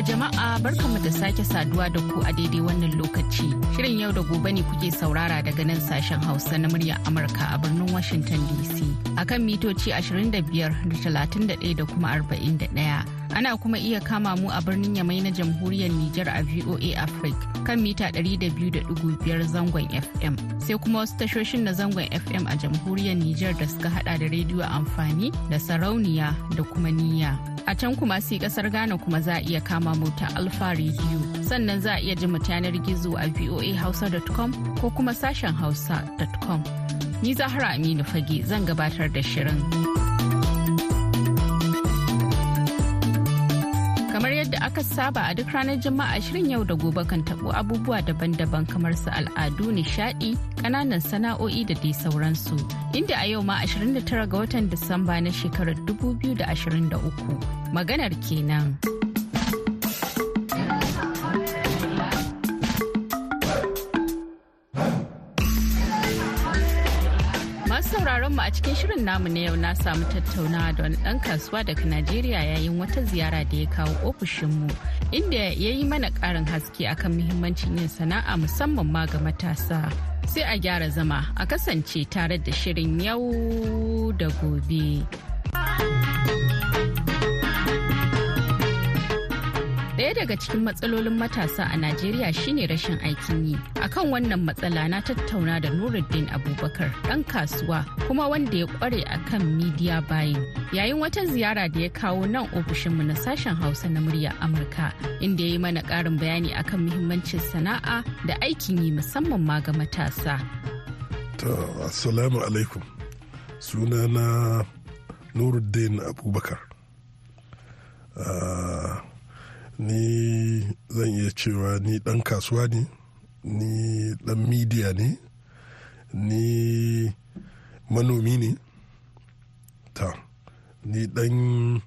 To jama'a barkanmu da sake saduwa da ku a daidai wannan lokaci. Shirin yau da gobe ne kuke saurara daga nan sashen Hausa na murya Amurka a birnin Washington DC. Akan mitoci 25 da 31 da kuma 41. Ana kuma iya kama mu a birnin Yamai na jamhuriyar Nijar a VOA Africa kan mita 200.5 zangon FM. Sai kuma wasu tashoshin na zangon FM a jamhuriyar Nijar da suka hada da rediyo amfani da sarauniya da kuma niyya. A can kuma sai ƙasar Ghana kuma za a iya kama mu ta Alfa Radio. Sannan za a iya ji yanar gizo a voahausa.com ko kuma sashen hausa.com. Ni Zahra Aminu Fage zan gabatar da shirin. Saba a duk ranar Juma'a shirin yau da gobe kan tabo abubuwa daban-daban kamar su al'adu, nishadi, ƙananan sana'o'i da dai sauransu. Inda a yau ma 29 ga watan Disamba na shekarar 2023. Maganar kenan. Mu a cikin shirin namu na yau na samu tattaunawa da wani dan kasuwa daga Najeriya yayin wata ziyara da ya kawo ofishinmu inda ya yi mana karin haske akan muhimmancin yin sana'a musamman ma ga matasa. Sai a gyara zama a kasance tare da shirin yau da gobe. Daya daga cikin matsalolin matasa a Najeriya shine rashin aikin yi. Akan wannan matsala na tattauna da Nuruddin Abubakar ɗan kasuwa kuma wanda ya kware akan media buying. Yayin wata ziyara da ya kawo nan ofishinmu na sashen Hausa na murya Amurka inda ya yi mana ƙarin bayani akan muhimmancin sana'a da aikin yi musamman ma ga matasa. Assalamu alaikum. Sunana Nuruddin Abubakar. Uh, ni zan iya cewa ni dan kasuwa ne ni dan midiya ne ni manomi ne. Ta ni dan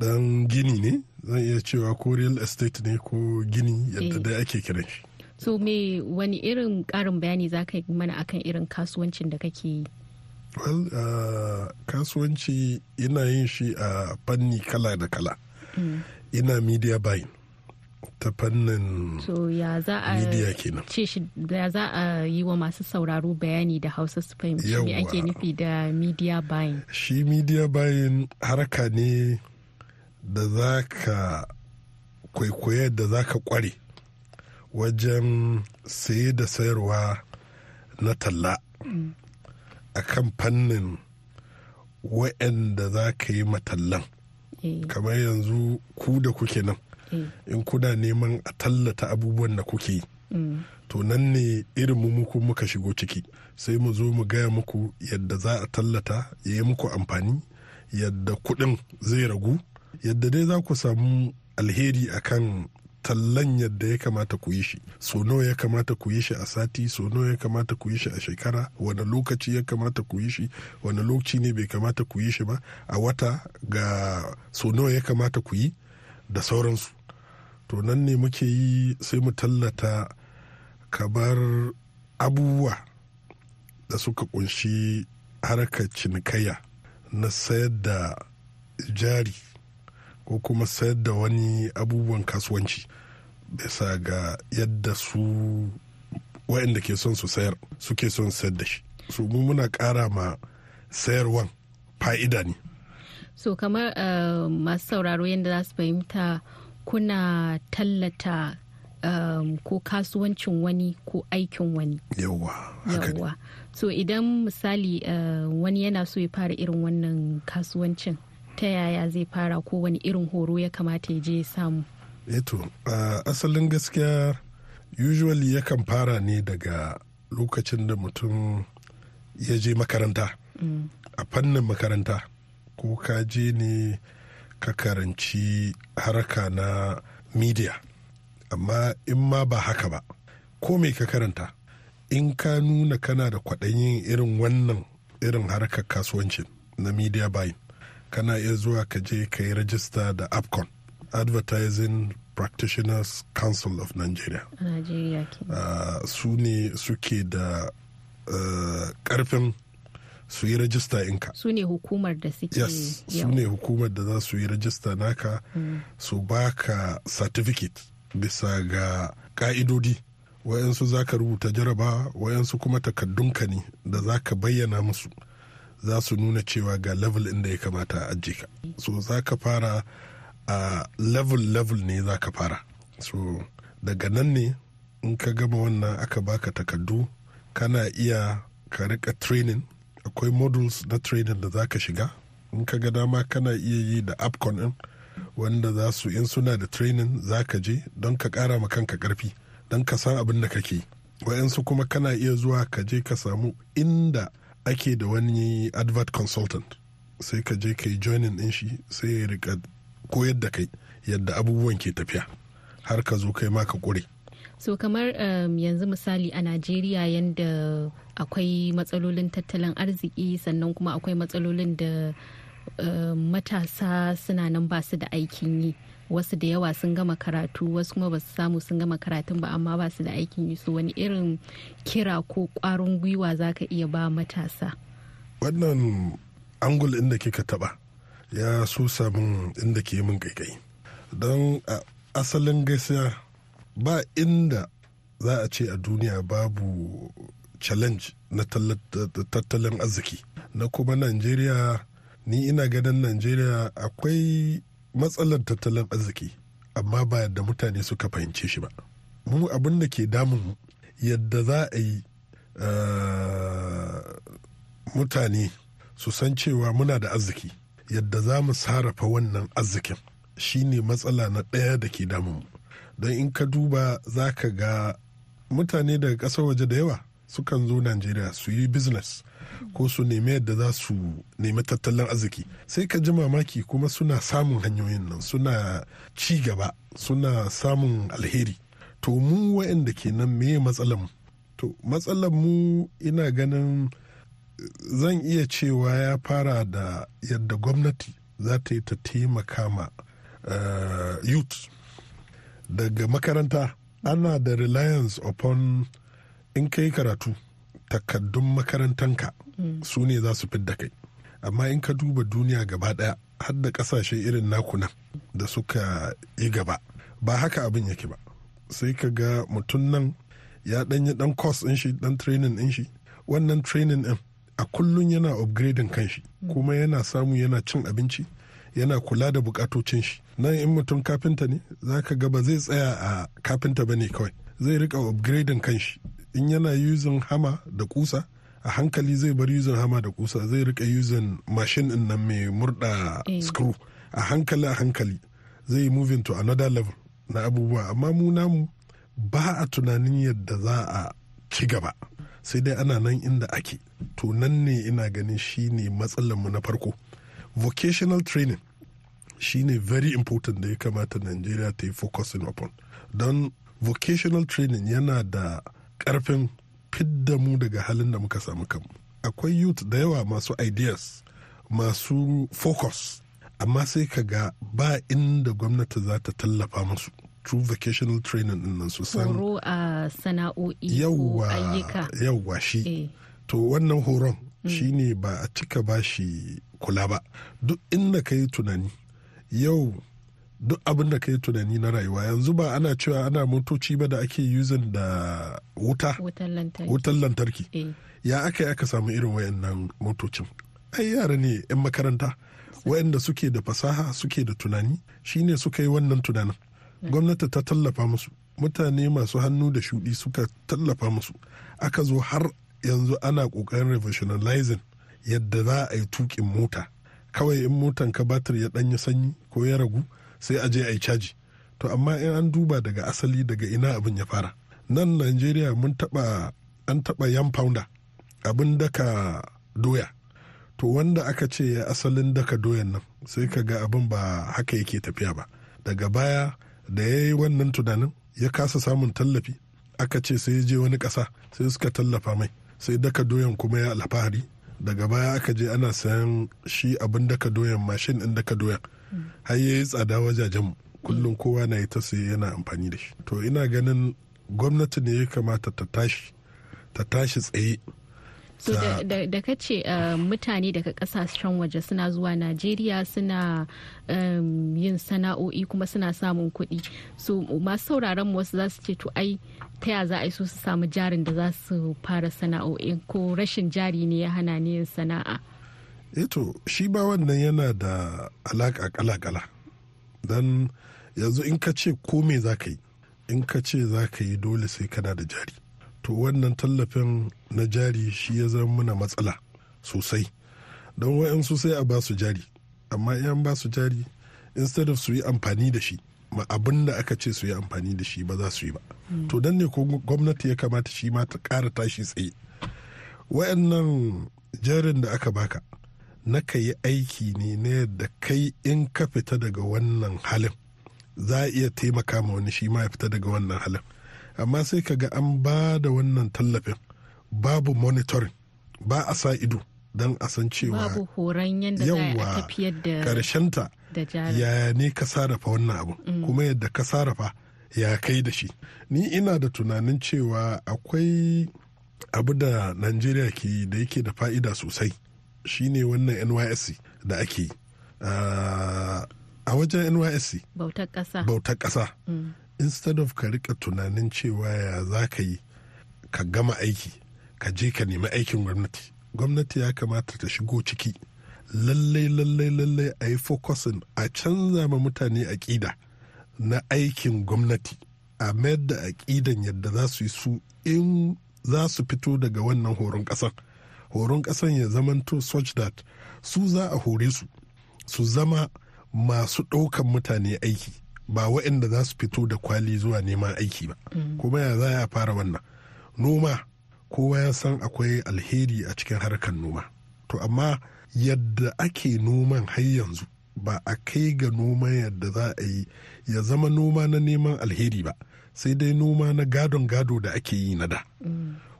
dan gini ne. Zan iya cewa ko real estate ne ko gini yadda dai ake kiran shi. So me wani irin karin bayani za ka yi mana akan irin kasuwancin da kake yi? Well uh, kasuwanci ina yin shi a fanni kala da kala. Mm. Ina media buying ta fannin so ya za a media kenan ce shi ya za a yi wa masu sauraro bayani da hausa su fahimci me ake nufi da media buying shi media buying harka ne da za ka kwaikwaye da za ka kware wajen saye da sayarwa na talla mm. a kan fannin wa'anda za ka yi matallan. Kamar yanzu ku da kuke nan eh. in kuna neman a tallata abubuwan da kuke yi mm. to nan ne irin mu muku muka shigo ciki sai mu zo mu gaya muku yadda za a tallata ya yi muku amfani yadda kuɗin zai ragu yadda dai za ku samu alheri akan tallan yadda ya kamata ku yi shi. So nawa ya kamata ku yi shi a sati so nawa ya kamata ku yi shi a shekara wani lokaci ya kamata ku yi shi wani lokaci ne bai kamata ku yi shi ba a wata ga so nawa ya kamata ku yi da sauransu. To nan ne muke yi sai mu tallata kamar abubuwa da suka ƙunshi harkar cinikayya na sayar da jari. Ko kuma sayar da wani abubuwan kasuwanci. Bisa ga yadda su waɗanda ke son su sayar suke son sayar da shi. Su mu muna ƙara ma sayarwan fa'ida ne. So kamar uh, masu sauraro yadda za su fahimta kuna tallata um, ko kasuwancin wani ko aikin wani. Yawa yawa so idan misali uh, wani yana so ya fara irin wannan kasuwancin ta yaya zai fara ko wani irin horo ya kamata ya je samu? Eto uh, asalin gaskiya usually yakan fara ne daga lokacin da mutum ya je makaranta. Mm. a fannin makaranta ko ka je ne ka karanci haraka na media. Amma in ma ba haka ba ko me ka karanta in ka nuna kana da kwaɗayin irin wannan irin harkar kasuwancin na media buying kana iya zuwa ka je ka yi rajista da apcon advertising practitioners council of nigeria. Uh, su ne suke da uh, ƙarfin su yi rajista inka su ne hukumar da suke yes su ne hukumar da za su yi rajista naka mm. su baka certificate bisa ga ka'idodi wayansu za ka rubuta jaraba wayansu kuma takaddunka ne da za ka bayyana musu. Za su nuna cewa ga level inda ya kamata a ajiye ka. So za ka fara a level level ne za ka fara. So daga nan ne in ka gama wannan aka baka takaddu kana iya ka riƙa training. Akwai modules na training da za ka shiga. In ka ga dama kana iya yi da apcon din wanda za su in suna da training za ka je don ka kara ma kanka ƙarfi don ka san abin da kake wayansu kuma kana iya zuwa ka je ka samu inda ake da wani advert consultant sai ka je ka yi joining din shi sai ya riƙa koyar da kai yadda abubuwan ke tafiya har ka zo kai ma ka kure so kamar um, yanzu misali a najeriya yadda akwai matsalolin tattalin arziki sannan kuma akwai matsalolin da uh, matasa suna nan ba su da aikin yi. Wasu da yawa sun gama karatu wasu kuma ba su samu sun gama karatun ba amma ba su da aikin yi. Su wani irin kira ko kwarin gwiwa za ka iya ba matasa? Wannan angul inda kika taba ya so samun inda ke min kaikai don asalin gaskiya ba inda za a ce a duniya babu challenge na tattalin arziki. Na kuma najeriya ni ina ganin najeriya akwai matsalar tattalin arziki amma ba yadda mutane suka fahimce shi ba. Mu abin da ke damun yadda za a yi mutane su san cewa muna da arziki yadda za mu sarrafa wannan arzikin shine matsala na ɗaya da ke damun don in ka duba za ka ga mutane daga ƙasar waje da yawa sukan zo najeriya su yi business ko su nemi yadda za su nemi tattalin arziki. Sai ka ji mamaki kuma suna samun hanyoyin nan suna ci gaba suna samun alheri. To mu waɗanda ke nan meye matsalar mu? To matsalar mu ina ganin zan iya cewa ya fara da yadda gwamnati za ta yi ta taimaka ma uh, youth. Daga makaranta ana da reliance upon in kai karatu. Takaddun makarantanka su ne za su fidda kai. Amma in ka duba duniya gaba ɗaya har da ƙasashe irin nakunan da suka yi gaba ba haka abin yake ba. Sai ka ga mutum nan ya ɗanyi ɗan course ɗin shi ɗan training ɗin shi. Wannan training ɗin a kullum yana upgrading kanshi kuma yana samu yana cin abinci yana kula da bukatocin shi. Nan in mutum kafinta ne za ka ga ba zai tsaya a kafinta ba ne kawai zai riƙa upgrading kanshi. In yana using hama da kusa a hankali zai bar using hama da kusa zai riƙa using machine ɗin nan mai murda screw. A hankali a hankali zai moving to another level na abubuwa. Amma mu namu ba a tunanin yadda za a ci gaba. Sai dai ana nan inda ake. To nan ne ina ganin shine mu na farko. Vocational training shine very important da ya kamata Najeriya ta yi focusing upon. Don vocational training yana da ƙarfin fidda mu daga halin da muka samu kanmu akwai youth da yawa masu ideas masu focus amma sai ka ga ba inda gwamnati za ta tallafa musu true vocational training ɗin nan su san horo a sana'o'i ayyuka yawwa shi eh. to wannan horon mm. shine ba a cika ba shi kula ba duk inda ka yi tunani yau duk abin da ka yi tunani na rayuwa. Yanzu ba ana cewa ana motoci ba da ake using da wuta? Wutan lantarki. Eh. ya aka yi aka samu irin wayannan motocin? Ai yara ne 'yan makaranta wayanda suke da fasaha suke da tunani shine suka yi wannan tunanin. Gwamnati ta tallafa musu. Mutane masu hannu da shudi suka tallafa musu. Aka zo har yanzu ana ƙoƙarin revolutionizing yadda za a yi tukin mota. Kawai in motan ka batir ya ɗanyi sanyi ko ya ragu sai a je a yi caji. To amma in an duba daga asali daga ina abin ya fara. Nan najeriya mun taɓa an taɓa yan pounder abin daka doya. To wanda aka ce ya asalin daka doyan nan sai ka ga abin ba haka yake tafiya ba. Daga baya da ya yi wannan tunanin ya kasa samun tallafi aka ce sai je wani ƙasa sai suka tallafa mai. Sai daka doyan kuma ya alfahari. Daga baya aka je ana sayan shi abin daka doyan mashin ɗin daka doyan. Har ya yi tsada wajajen kullum kowa na yi ta sai yana amfani da shi. To ina ganin gwamnati ne ya kamata ta tashi ta tashi tsaye. So da, da, ka ce uh, mutane daga ƙasashen waje suna zuwa najeriya suna yin sana'o'i kuma suna samun kuɗi. So masu sauraron wasu za su ce to ai ta ya za a yi su samu jarin da za su fara sana'o'i ko rashin jari ne ya hana ni yin sana'a? Eto shi ba wannan yana da alaƙa kala-kala. Don yanzu in ka ce ko me za ka yi in ka ce za ka yi dole sai kana da jari. To wannan tallafin na jari shi ya zama muna matsala sosai. Don wa'yansu sai a ba su jari amma yan ba su jari instead of su yi amfani da shi ma abin da aka ce su yi amfani da shi ba za su yi ba. To dan ne ko gwamnati ya kamata shi ma ta ƙara tashi tsaye. Wa'annan jarin da aka baka na ka yi aiki ne na yadda kai in ka fita daga wannan halin za a iya taimaka ma wani shi ma ya fita daga wannan halin. Amma sai ka ga an ba da wannan tallafin babu monitoring ba a sa ido don a san cewa babu horon yadda za a tafiyar da karshenta ya ne ka sarrafa wannan abu mm. kuma yadda ka sarrafa ya kai da shi? Ni ina da tunanin cewa akwai abu da najeriya ke da yake da fa'ida sosai. Shine wannan nysc da ake yi. Uh, a wajen nysc bautar ƙasa. Bautar ƙasa. Mm. instead of ka riƙa tunanin cewa ya za ka yi ka gama aiki ka je ka nemi aikin gwamnati. Gwamnati ya kamata ta shigo ciki. Lallai lallai lallai a yi focusin a canza ma mutane aƙida na aikin gwamnati. A mayar da aƙidan yadda za su yi su in za su fito daga wannan horon ƙasan. Horon ƙasan ya zamanto such that su za a hore su su zama masu ɗaukan mutane aiki ba waɗanda za su fito da kwali zuwa neman aiki ba. Kuma ya za a fara wannan? Noma kowa ya san akwai alheri a cikin harkar noma. To amma yadda ake noman har yanzu ba a kai ga noma yadda za a yi ya zama noma na neman alheri ba sai dai noma na gadon gado da ake yi na da.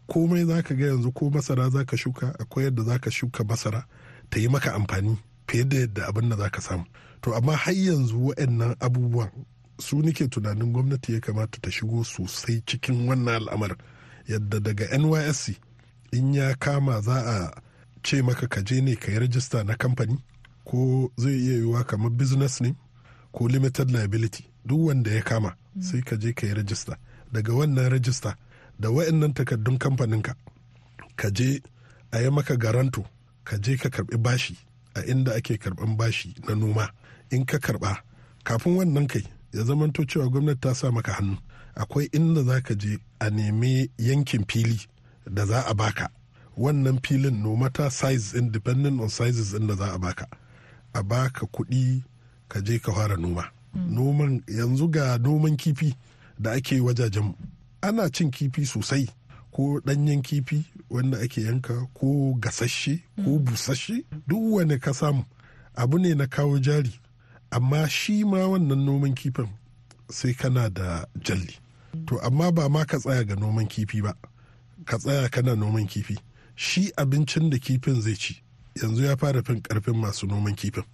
Komai za ka ga yanzu ko masara za ka shuka akwai yadda za ka shuka masara ta yi maka amfani fiye da yadda abin da za ka samu. To amma har yanzu waɗannan abubuwan su nike tunanin gwamnati ya kamata ta shigo sosai cikin wannan al'amar yadda daga nysc in ya kama za a ce maka ka je ne ka yi rajista na kamfani ko zai iya yiwuwa kamar business ne ko limited liability duk wanda ya kama sai ka je ka yi rajista. Daga wannan rajista da wa'annan takardun kamfaninka. Ka je a yi maka garanto ka je ka karɓi bashi a inda ake karɓan bashi na noma. In ka karɓa kafin wannan kai ya zamanto cewa gwamnati ta sa maka hannu. Akwai inda za ka je a nemi yankin fili da za a baka wannan filin no mata size independent on sizes inda za a baka a baka kuɗi ka je ka fara noma. Noman yanzu ga noman kifi da ake wajajen ana cin kifi sosai ko ɗanyen kifi wanda ake yanka ko gasasshe ko busasshe. Duk wani ka samu abu ne na kawo jari. Amma shi ma wannan noman kifin sai kana da jalli. To amma ba ma ka tsaya ga noman kifi ba ka tsaya kana noman kifi. Shi abincin da kifin zai ci yanzu ya fara fin ƙarfin masu noman kifin.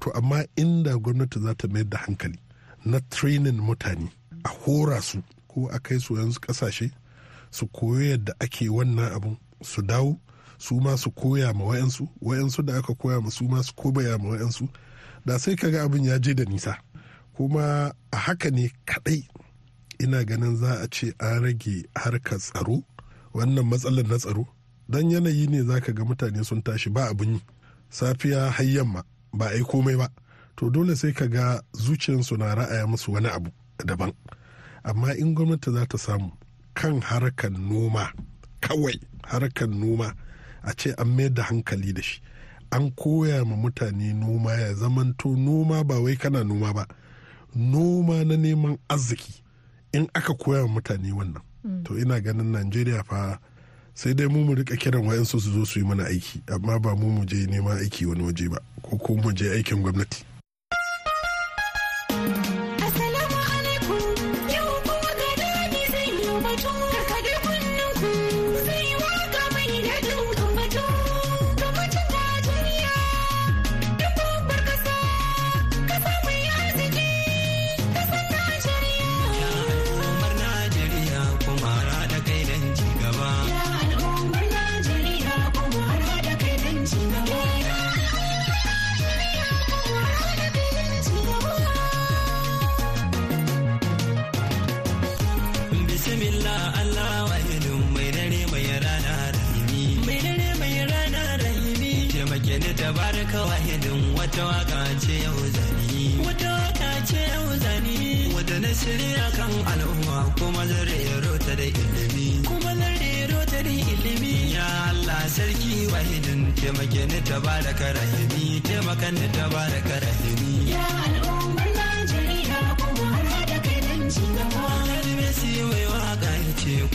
To amma inda gwamnati za ta mayar da hankali na training mutane a hora su ko a kai su yanzu ƙasashe su koyo yadda ake wannan abun su dawo su ma su koya ma wayansu wayansu da aka koya ma su ma su koya ma wayansu. Da sai kaga abin ya je da nisa. Kuma a haka ne kadai ina ganin za a ce an rage harkar tsaro wannan matsalar na tsaro. Don yanayi ne za ka ga mutane sun tashi ba abin yi. Safiya har yamma ba a yi komai ba. To dole sai ka ga zuciyarsu na ra'aya musu wani abu daban. Amma in gwamnati za ta samu kan harkar noma kawai harkar noma a ce an mayar da hankali da shi. An koya ma mutane noma ya zamanto noma ba wai kana noma ba. Noma na neman arziki. In aka koya ma mutane wannan to ina ganin najeriya fa sai dai mu mu riƙa kiran wayansu su zo su yi mana aiki. Amma ba mu mu je neman aiki wani waje ba ko ko mu je aikin gwamnati.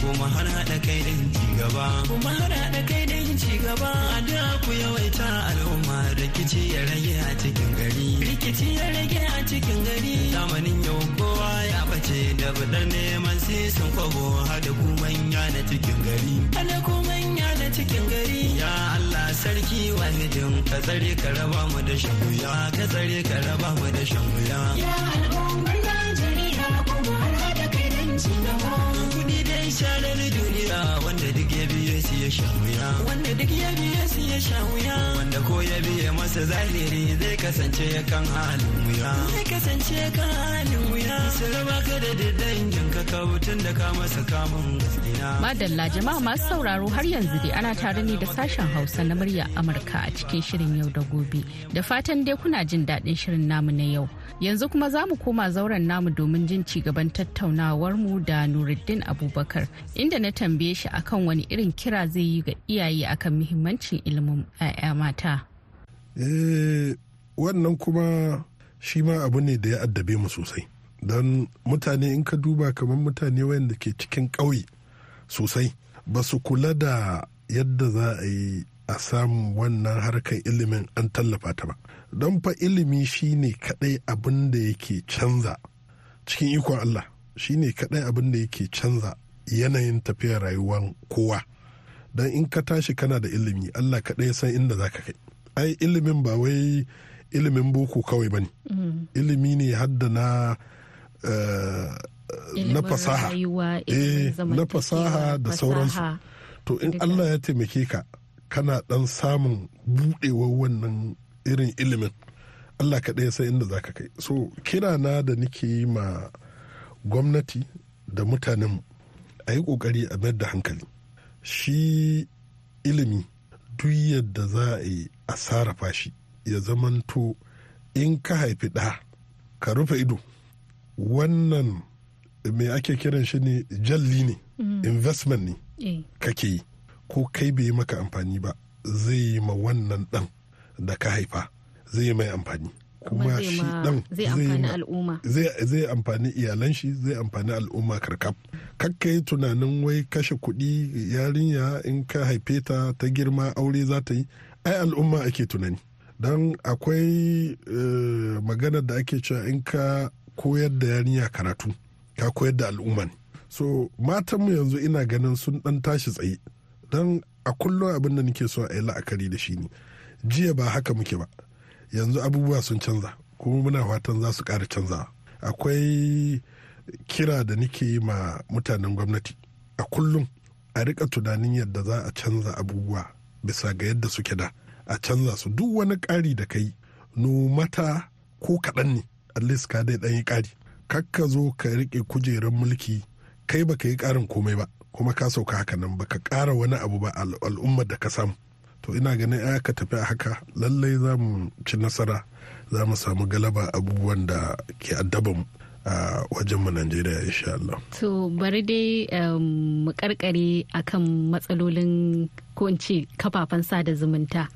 Kuma har haɗa kai don ci gaba. Kuma har haɗa kai don ci gaba. A da ku yawaita al'umma rikici ya rage a cikin gari. Rikici ya rage a cikin gari. Zamanin yau kowa ya bace da budar neman sisin kwabo hada ku manya na cikin gari. Hada ku manya na cikin gari. Ya Allah sarki wahidin ka tsare ka raba mu da shan wuya. Ka tsare ka raba mu da shan wuya. Ya al'ummar Najeriya kuma har haɗa kai don ci gaba. Sharar duniya wanda sha wuya. Wanda duk ya biye su ya sha wuya. Wanda ko ya biye masa zahiri zai kasance kan halin wuya. Zai kasance kan halin wuya. Su raba ka da dangin ka kabutun da ka masa kamun gaskiya. Madalla jama'a masu sauraro har yanzu dai ana tare ne da sashen Hausa na murya Amurka a cikin shirin yau da gobe. Da fatan dai kuna jin daɗin shirin namu na yau. Yanzu kuma za mu koma zauren namu domin jin ci gaban tattaunawar mu da Nuruddin Abubakar inda na tambaye shi akan wani irin kira zai yi ga iyaye akan muhimmancin ilimin 'ya'ya mata. eh wannan kuma shi ma abu ne da ya addabe mu sosai. Don mutane in ka duba kamar mutane wayanda ke cikin ƙauye sosai ba su kula da yadda za a yi a samu wannan harkar ilimin an tallafa ta ba. Don fa ilimi shine kadai abin da yake canza cikin ikon Allah. Shine kadai abin da yake canza yanayin tafiyar rayuwar kowa. Don in ka tashi kana da ilimi Allah kadai san inda za ka kai. Ai ilimin ba wai ilimin boko kawai ba ne. Ilimi ne hadda na eh, na fasaha. eh na fasaha da sauransu. To in. Allah ya taimake ka kana dan samun budewar wannan irin ilimin Allah kaɗai san inda za ka kai. So kira na da nake yi ma gwamnati da mutanen a yi ƙoƙari a mayar da hankali. Shi ilimi duk yadda za a yi a sarrafa shi ya zamanto in ka haifi ɗa ka rufe ido. Wannan me ake kiran shi ne jalli ne investment ne Eh, kake yi. Ko kai bai yi maka amfani ba zai yi ma wannan ɗan da ka haifa zai yi mai amfani. Kuma shi amfani zai amfani iyalan shi zai amfani al'umma karkab. Kakka yi tunanin wai kashe kuɗi yarinya in ka haife ta ta girma aure za ta yi ai al'umma ake tunani. Don akwai eh, maganar da ake cewa in ka koyar da yarinya karatu ka koyar da al'umma ne. So matanmu yanzu ina ganin sun dan tashi tsaye. Don a kullum abin da nake so a yi la'akari da shi ne. Jiya ba haka muke ba. Yanzu abubuwa sun canza kuma muna fatan za su ƙara canza. Akwai kira da nake yi ma mutanen gwamnati. A kullum a riƙa tunanin yadda za a canza abubuwa bisa ga yadda suke da. A canza su. Duk wani ƙari da kai mata ko kaɗan ne at least ka dai ɗan yi ƙari. Kakka zo ka riƙe kujerar mulki kai baka yi ƙarin komai ba kuma ka sauka haka nan baka ƙara wani abu ba al- al'ummar da ka samu. To ina ganin ya ka tafi a haka lallai za mu ci nasara za mu samu galaba abubuwan da ke addaban a wajenmu najeriya insha Allah. To bari dai um, mu karkare akan matsalolin ko in ce kafafen sada zumunta.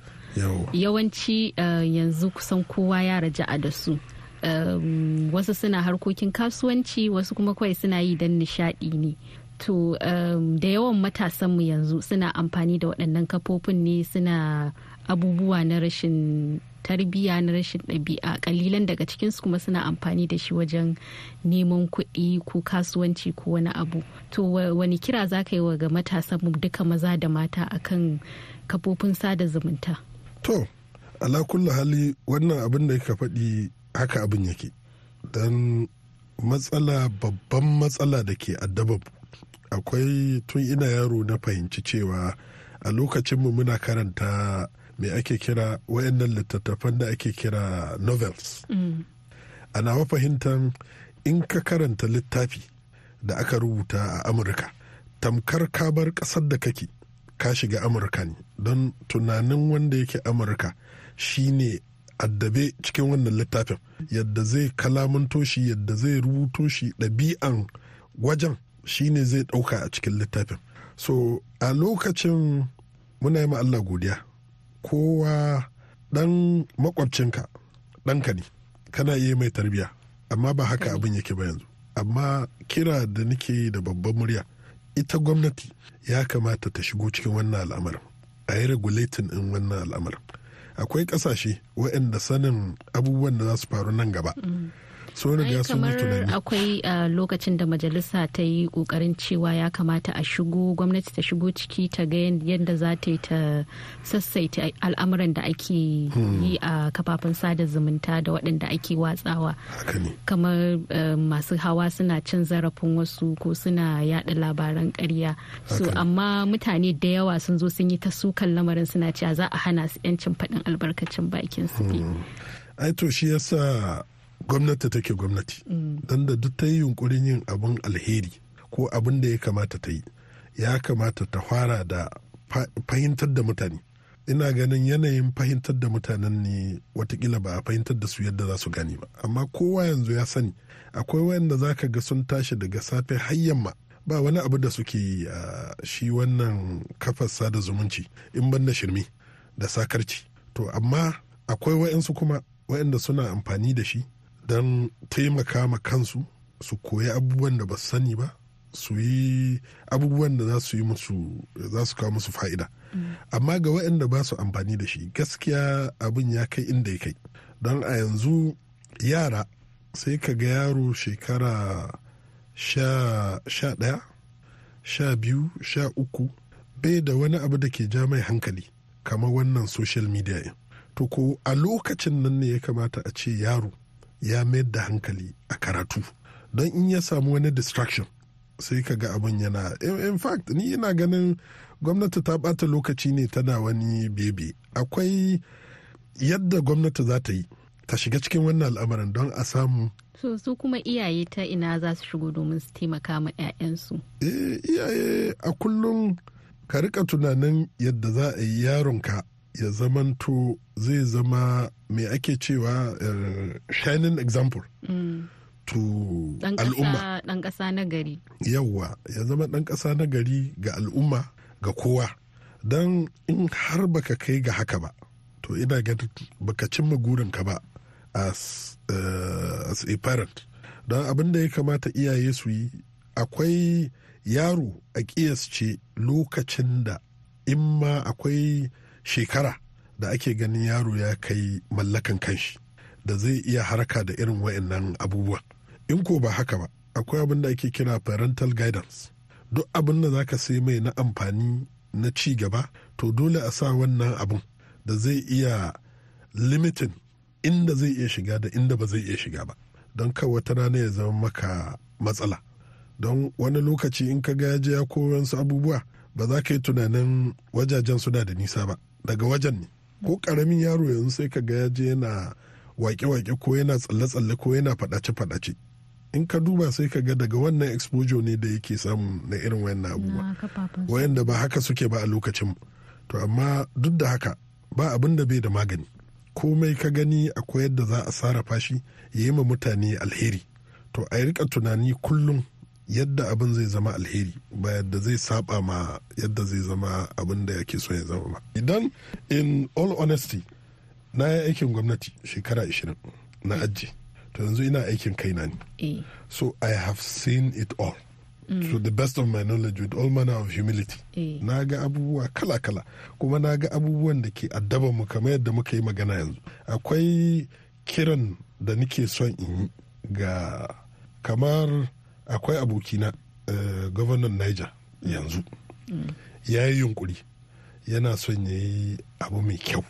Yawanci uh, yanzu kusan kowa ya raja'a da su. Um, wasu suna harkokin kasuwanci wasu kuma kawai suna yi don nishadi ne. To um, da yawan matasanmu yanzu suna amfani da waɗannan kafofin ne suna abubuwa na rashin tarbiyya na rashin ɗabi'a. Kalilan daga cikinsu kuma suna amfani da shi wajen neman kuɗi ko kasuwanci ko wani abu. To wa- wani kira za ka yi wa ga matasanmu duka maza da mata akan kafofin sada zumunta? To ala hali wannan abin da ka faɗi haka abin yake. Don matsala babban matsala da ke addaba akwai tun ina yaro na fahimci cewa a lokacinmu muna karanta me ake kira wayannan littattafan da ake kira novels. A nawa fahimtar in ka karanta littafi da aka rubuta a amurka tamkar ka bar ƙasar da kake ka shiga amurka ne. Don tunanin wanda yake amurka shine addabe cikin wannan littafin. Yadda zai kalamanto shi yadda zai rubuto shi ɗabi'an wajen shine zai ɗauka a cikin littafin. So a lokacin muna yi ma Allah godiya. Kowa ɗan makwabcinka ɗanka ne kana iya mai tarbiya amma ba haka abin yake ba yanzu. Amma kira da nake da babban murya ita gwamnati ya kamata ta shigo cikin wannan al'amarin a yi regulating in wannan al'amarin. Akwai ƙasashe waɗanda sanin abubuwan da za su faru nan gaba. Sun riga sun kamar akwai uh, lokacin da majalisa ta yi ƙoƙarin cewa ya kamata a shigo gwamnati ta shigo ciki ta ga yadda za ta yi ta sassaita al'amuran da ake yi a kafafen sada zumunta da waɗanda ake watsawa. Kamar uh, masu hawa suna cin zarafin wasu ko suna yada labaran ƙarya. So amma mutane da yawa sun zo sun yi ta sukan lamarin suna cewa za a hana su 'yancin faɗin albarkacin bakin su. Ai to shi yasa gwamnati take gwamnati. Don da duk ta yi yunkurin yin abin alheri ko abin da ya kamata ta yi ya kamata ta fara da fa- fahimtar da mutane. Ina ganin yanayin fahimtar da mutanen ne wataƙila ba a fahimtar da su yadda za su gane ba. Amma kowa yanzu ya sani akwai wayanda za ka ga sun tashi daga safe har yamma. Ba wani abu da suke a shi wannan kafar sada zumunci in ban da shirme da sakarci. To amma akwai wayansu kuma wayanda suna amfani da shi don taimaka ma kansu su koyi abubuwan da ba sani ba su yi abubuwan da za su yi za su kawo musu fa'ida. Amma ga waɗanda ba su amfani da shi gaskiya abin ya kai inda ya kai. Don a yanzu yara sai ka ga yaro shekara sha ɗaya sha biyu sha uku bai da wani abu da ke ja mai hankali kamar wannan social media to ko a lokacin nan ne ya kamata a ce yaro ya mayar da hankali a karatu. Don in ya samu wani distraction sai ka ga abin yana in fact ni ina ganin gwamnati ta bata lokaci ne tana wani bebe. Akwai yadda gwamnati za ta yi ta shiga cikin wannan al'amarin don a samu. So su kuma iyaye ta ina za su shigo domin su taimaka ma 'ya'yansu eh, iyaye a kullum ka riƙa tunanin yadda za a yi yaronka ya zamanto zai zama mai ake cewa eh, shining example to dan al'umma. dan ƙasa na gari. Yawwa ya zama ɗan ƙasa na gari ga al'umma ga kowa. Don in har baka kai ga haka ba to ina ga baka cimma gurinka ba as, uh, as a parent. Don abin da ya kamata iyaye su yi akwai yaro a ƙiyasce lokacin da in ma akwai shekara da ake ganin yaro ya kai mallakan kanshi da zai iya harka da irin wa'annan abubuwan in ko ba haka ba akwai abin da ake kira parental guidance. Duk abin da za ka sai mai na amfani na ci gaba to dole a sa wannan abin da zai iya limitin inda zai iya shiga da inda ba zai iya shiga ba. Don ka wata rana ya zama maka matsala. Don wani lokaci in ka ga ya je ya koyo wasu abubuwa ba za ka yi tunanin wajajen suna da nisa ba. Daga wajen ne. Ko ƙaramin yaro yanzu sai ka ga ya je yana wake-wake ko yana tsalle-tsalle ko yana faɗace-faɗace. In ka duba sai ka ga daga wannan exposure ne da yake samu na irin wayannan abubuwa. wayanda ba haka suke ba a lokacin. To amma duk da haka ba abin da bai da magani. Komai ka gani akwai yadda za a sarrafa shi ya yi ma mutane alheri. To a riƙa tunani kullum yadda abin zai zama alheri ba yadda zai saba ma yadda zai zama abin da yake so ya zama ba. Idan in all honesty na yi aikin gwamnati shekara 20 na ajiye to yanzu ina aikin kaina ne. Eh. So i have seen it all. To the best of my knowledge with all manner of humility. Eh. na ga abubuwa kala-kala kuma na ga abubuwan da ke addaba mu kamar yadda muka yi magana yanzu. Akwai kiran da nake son in yi ga kamar akwai abokina uh, gwamnan niger yanzu. Ya yi yunkuri. Yana son ya yi abu mai kyau.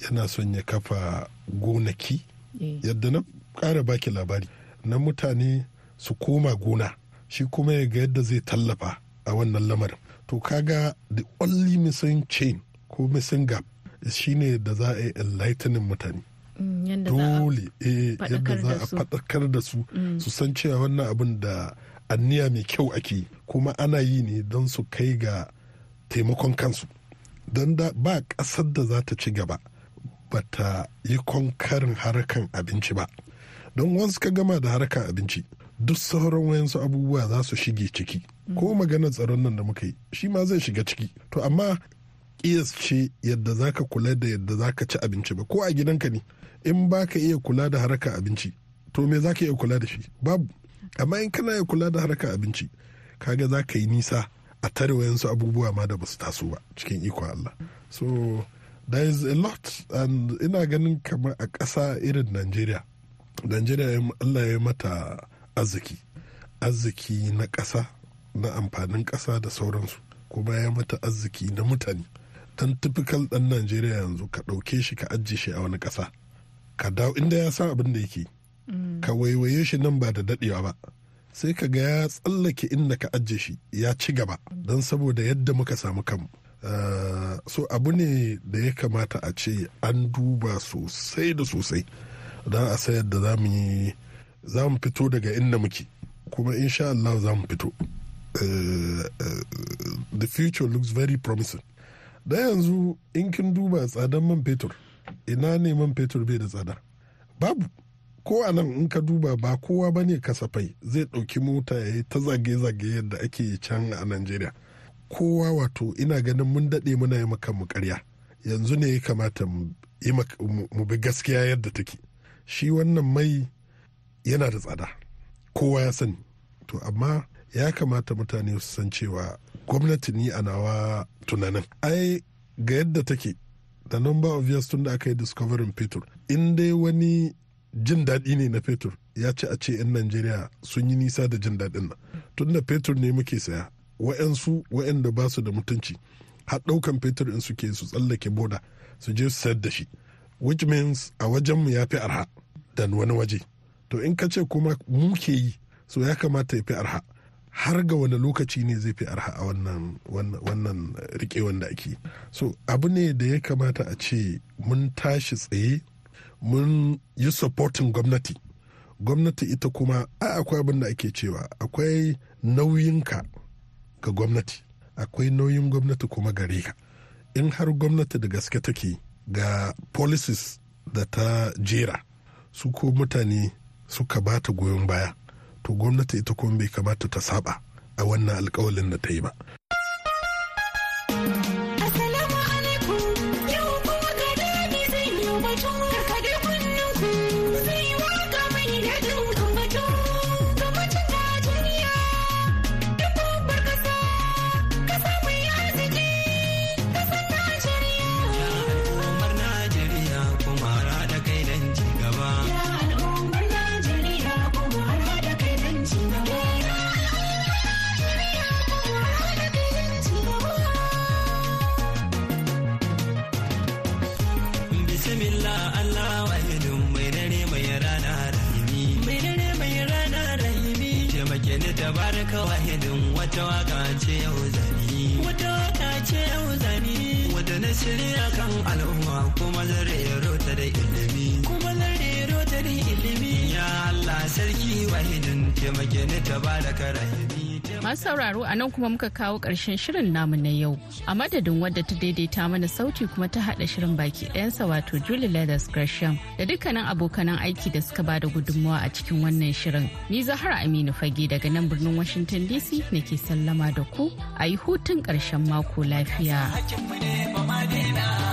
Yana son ya kafa gonaki. Eh. Yadda na ƙara baki labari na mutane su koma gona shi kuma ya ga yadda zai tallafa a wannan lamarin. To kaga the only missing chain ko missing gap shine da za a yi enlightening mutane. Mm, yanda za a dole eh, yadda faɗakar za da a su. faɗakar da su. Su san cewa wannan abin da anniya mai kyau ake kuma ana yi ne don su kai ga taimakon kansu. Don da ba ƙasar da za ta ci gaba ba ta yi konkarin harkan abinci ba. Don wasu ka gama da harkan abinci duk sauran wayansu abubuwa za su shige ciki. Ko maganar tsaron nan da muka yi shi ma zai shiga ciki. To amma kiyas ce yadda za ka kula da yadda za ka ci abinci ba. Ko a gidanka ne in ba ka iya kula da harkar abinci to me za ka iya kula da shi? Babu. Amma in kana iya kula da harkar abinci kaga za ka yi nisa a tare wayansu abubuwa ma da ba su taso ba cikin ikon Allah. So there is a lot and ina ganin kamar a ƙasa irin Najeriya Najeriya Allah ya mata arziki arziki na ƙasa na amfanin ƙasa da sauransu kuma ya mata arziki na mutane. Dan typical ɗan Najeriya yanzu ka ɗauke shi ka ajiye shi a wani ƙasa. Ka dawo inda ya san abin da yake ka waiwaye shi nan ba da daɗewa ba. Sai ka ga ya tsallake inda ka ajiye shi ya ci gaba don saboda yadda muka samu kanmu. Uh, so abu ne da ya kamata a ce an duba sosai da sosai don a sayar da za mu fito daga inda muke. Kuma insha Allah za mu fito. Uh, uh, the future looks very promising. Da yanzu in kin duba tsadan man fetur ina ne man fetur bai da tsada? Babu. Ko a nan in ka duba ba kowa ba ne kasafai zai ɗauki mota ya yi ta zage-zage yadda ake can a Najeriya. kowa wato ina ganin mun daɗe muna yi mu karya yanzu ne ya kamata mu bi gaskiya yadda take. Shi wannan mai yana da tsada. Kowa ya sani. To amma ya kamata mutane su san cewa gwamnati ni a nawa tunanin. Ai ga yadda take da number of years tun da aka yi discovering fetur in dai wani jin daɗi ne na fetur ya ci a ce 'yan najeriya sun yi nisa da jin daɗin nan. Tun da fetur ne muke saya wa'yansu wa'yanda ba su da mutunci har ɗaukan fetur in suke su tsallake boda su je su sayar da shi. Which means a wajenmu ya fi arha da wani waje. To in ka ce kuma mu ke yi so ya kamata ya fi arha. Har ga wani lokaci ne zai fi arha a wannan wannan riƙe wanda ake. So abu ne da ya kamata a ce mun tashi tsaye mun yi supporting gwamnati. Gwamnati ita kuma a akwai abin da ake cewa akwai nauyinka ga gwamnati akwai nauyin gwamnati kuma gare ka. In har gwamnati da gaske take ga policies da ta jera su ko mutane suka ba ta goyon baya to gwamnati ita kuma bai kamata ta saba a wannan alkawalin da ta yi ba. Shirya kan al'umma kuma zare rota da ilimi kuma zare rota da ilimi ya Allah sarki wahidin taimake ni tabaraka rahimi Masu sauraro a nan kuma muka kawo ƙarshen shirin namu na yau. A madadin wadda ta daidaita mana sauti kuma ta haɗa shirin baki ɗayansa wato Julie Leathers Gresham da dukkanin abokanan aiki da suka ba da gudunmawa a cikin wannan shirin. Ni Zahara Aminu Fage daga nan birnin Washington DC nake sallama da ku a yi hutun ƙarshen mako lafiya. Amurka